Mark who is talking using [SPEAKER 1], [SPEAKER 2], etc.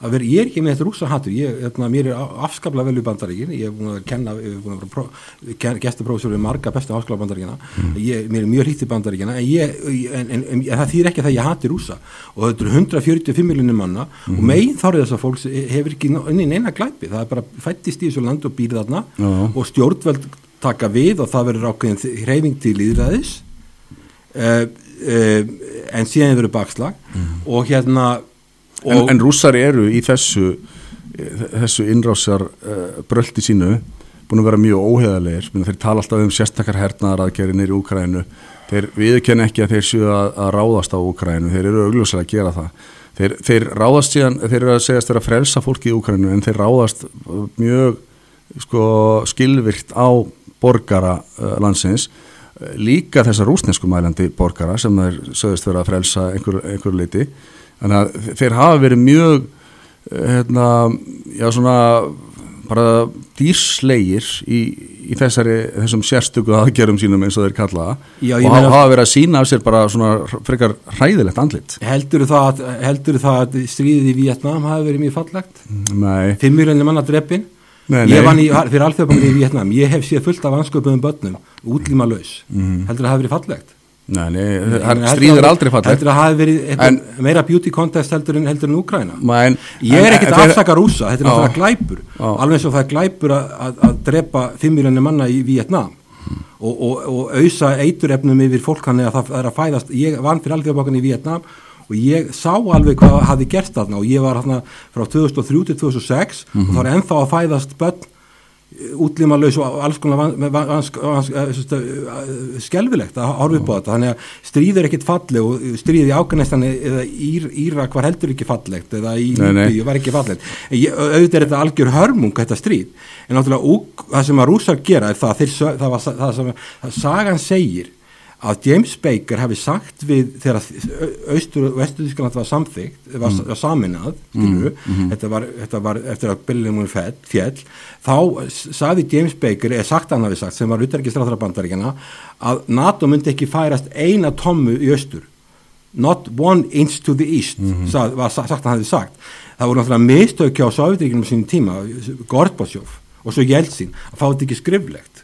[SPEAKER 1] að vera, ég er ekki með þetta rúsa hattur ég, hérna, mér er afskaplega vel við bandaríkin ég er búin að kenna, ég er búin að vera gestaprófessor við marga bestu háskóla bandaríkina mm. ég, mér er mjög hlýtt í bandaríkina en, ég, en, en, en það þýr ekki að það ég hatti rúsa og þetta eru 145 miljonir manna mm. og megin þárið þess að fólks hefur ekki í neina glæpi, það er bara fættist í þessu land og býr þarna
[SPEAKER 2] Já.
[SPEAKER 1] og stjórnveld taka við og það verður ákveðin hreyfing til íðræðis uh, uh, en síðan verður
[SPEAKER 2] en, en rússar eru í þessu þessu innrásar uh, bröldi sínu búin að vera mjög óheðalegir þeir tala alltaf um sérstakar hernaðar aðgerið nýri Úkrænu þeir viðkenn ekki að þeir séu að, að ráðast á Úkrænu þeir eru augljóslega að gera það. Þeir, þeir ráðast síðan, þeir eru að segjast þeir að frelsa fólki í Úkrænu en þeir ráðast mjög sko, skilvirt á borgara uh, landsins. Líka þessar rúsnesku mælandi borgara sem þeir sögðist vera að frelsa einhver, einhver leiti þannig að þeir hafa verið mjög hérna, já svona bara dýrslegir í, í þessari, þessum sérstöku aðgerum sínum eins og þeir kalla
[SPEAKER 1] Já,
[SPEAKER 2] og
[SPEAKER 1] ég meina-
[SPEAKER 2] hafa verið að sína af sér bara svona frekar hræðilegt andlit.
[SPEAKER 1] Heldur það, heldur það að stríðið í Vietnam hafi verið mjög fallegt?
[SPEAKER 2] Nei,
[SPEAKER 1] fimm miljonir manna dreppin
[SPEAKER 2] Nei,
[SPEAKER 1] ég
[SPEAKER 2] nei.
[SPEAKER 1] vann í, fyrir alþjóðbankin í Vietnam ég hef séð fullt af ansköpuðum börnum útlíma laus,
[SPEAKER 2] Mhm.
[SPEAKER 1] heldur það hafi verið fallegt
[SPEAKER 2] nei, nei
[SPEAKER 1] heldur-
[SPEAKER 2] aldrei
[SPEAKER 1] heldur það hafi verið
[SPEAKER 2] En-
[SPEAKER 1] meira beauty contest heldur en, heldur en Úkraina
[SPEAKER 2] Men,
[SPEAKER 1] ég er ekkert afsaka rúsa, þetta er náttúrulega glæpur.
[SPEAKER 2] Já.
[SPEAKER 1] alveg eins og það er glæpur að, að, að drepa 5 miljonir manna í Vietnam og, og, og auðsa eiturefnum yfir fólk hann að það er að fæðast. Ég vann fyrir alþjóðabokkan í Vietnam og ég sá alveg hvað hafði gerst þarna. Og ég var hérna frá 2003 til 2006 og það er ennþá að fæðast börn útlíma laus og alls konar van, van, skelvilegt að horfa upp á þetta. Þannig að stríð er ekkit falleg og stríð í Ákanestan eða Ír, Írak var heldur ekki fallegt eða í. Líbíu var ekki fallegt. Auðvitað er þetta algjör hörmung þetta stríð. En náttúrulega það sem að rússar gera er það, það, var, það sem sagan segir að James Baker hafi sagt við þegar austur og vestur Þískland var samþygt var, var saminað skilur, þetta, var, þetta var eftir að Billingmur fjell, þá saði James Baker eða sagt hann hafi sagt sem var utarkistráþara bandaríkjana að NATO myndi ekki færast eina tommu í austur not one inch to the east sað, var sa- sagt hann hafi sagt. Það voru náttúrulega mistökja á Sovjetríkinum á sínum tíma Gorbachev og svo Jeltsin að fá þetta ekki skriflegt